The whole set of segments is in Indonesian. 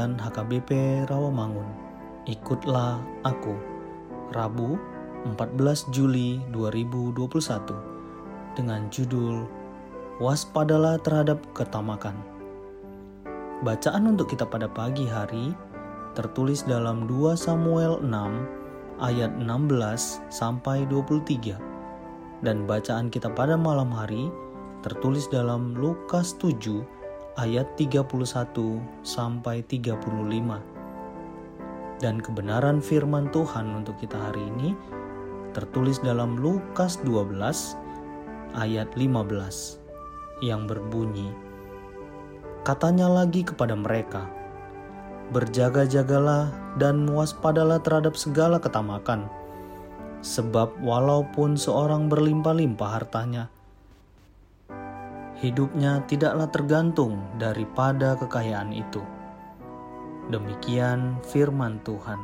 Harian HKBP Rawamangun. Ikutlah aku. Rabu, 14 Juli 2021 dengan judul Waspadalah terhadap ketamakan. Bacaan untuk kita pada pagi hari tertulis dalam 2 Samuel 6 ayat 16 sampai 23 dan bacaan kita pada malam hari tertulis dalam Lukas 7 ayat 31 sampai 35. Dan kebenaran firman Tuhan untuk kita hari ini tertulis dalam Lukas 12 ayat 15 yang berbunyi Katanya lagi kepada mereka Berjaga-jagalah dan waspadalah terhadap segala ketamakan sebab walaupun seorang berlimpah-limpah hartanya hidupnya tidaklah tergantung daripada kekayaan itu. Demikian firman Tuhan.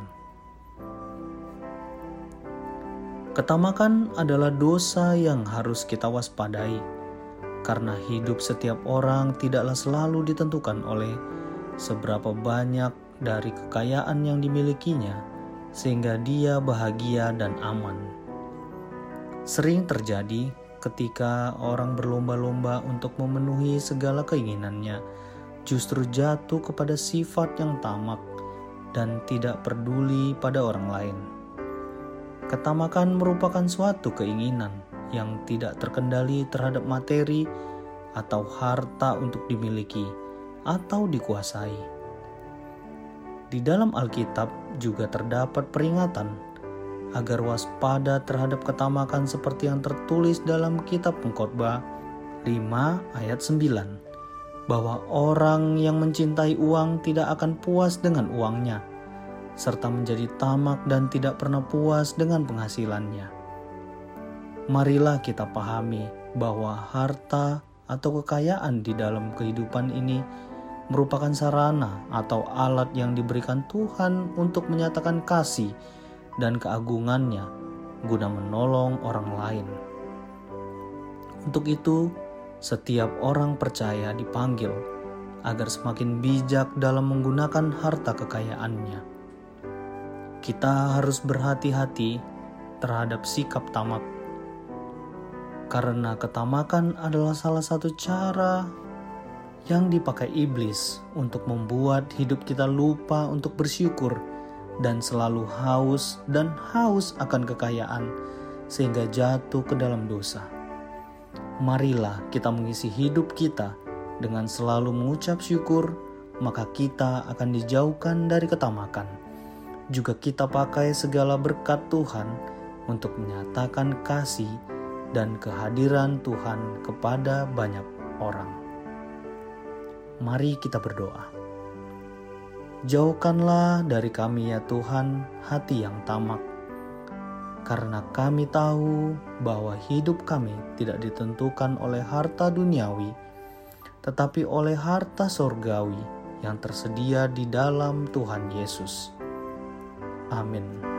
Ketamakan adalah dosa yang harus kita waspadai, karena hidup setiap orang tidaklah selalu ditentukan oleh seberapa banyak dari kekayaan yang dimilikinya, sehingga dia bahagia dan aman. Sering terjadi ketika orang berlomba-lomba untuk memenuhi segala keinginannya, justru jatuh kepada sifat yang tamak dan tidak peduli pada orang lain. Ketamakan merupakan suatu keinginan yang tidak terkendali terhadap materi atau harta untuk dimiliki atau dikuasai. Di dalam Alkitab juga terdapat peringatan agar waspada terhadap ketamakan seperti yang tertulis dalam kitab pengkhotbah 5 ayat 9 bahwa orang yang mencintai uang tidak akan puas dengan uangnya serta menjadi tamak dan tidak pernah puas dengan penghasilannya. Marilah kita pahami bahwa harta atau kekayaan di dalam kehidupan ini merupakan sarana atau alat yang diberikan Tuhan untuk menyatakan kasih dan keagungannya guna menolong orang lain. Untuk itu, setiap orang percaya dipanggil agar semakin bijak dalam menggunakan harta kekayaannya. kita harus berhati-hati terhadap sikap tamak, karena ketamakan adalah salah satu cara yang dipakai iblis untuk membuat hidup kita lupa untuk bersyukur dan selalu haus dan haus akan kekayaan sehingga jatuh ke dalam dosa. Marilah kita mengisi hidup kita dengan selalu mengucap syukur, maka kita akan dijauhkan dari ketamakan. Juga kita pakai segala berkat Tuhan untuk menyatakan kasih dan kehadiran Tuhan kepada banyak orang. Mari kita berdoa. Jauhkanlah dari kami ya Tuhan hati yang tamak, karena kami tahu bahwa hidup kami tidak ditentukan oleh harta duniawi, tetapi oleh harta sorgawi yang tersedia di dalam Tuhan Yesus. Amin.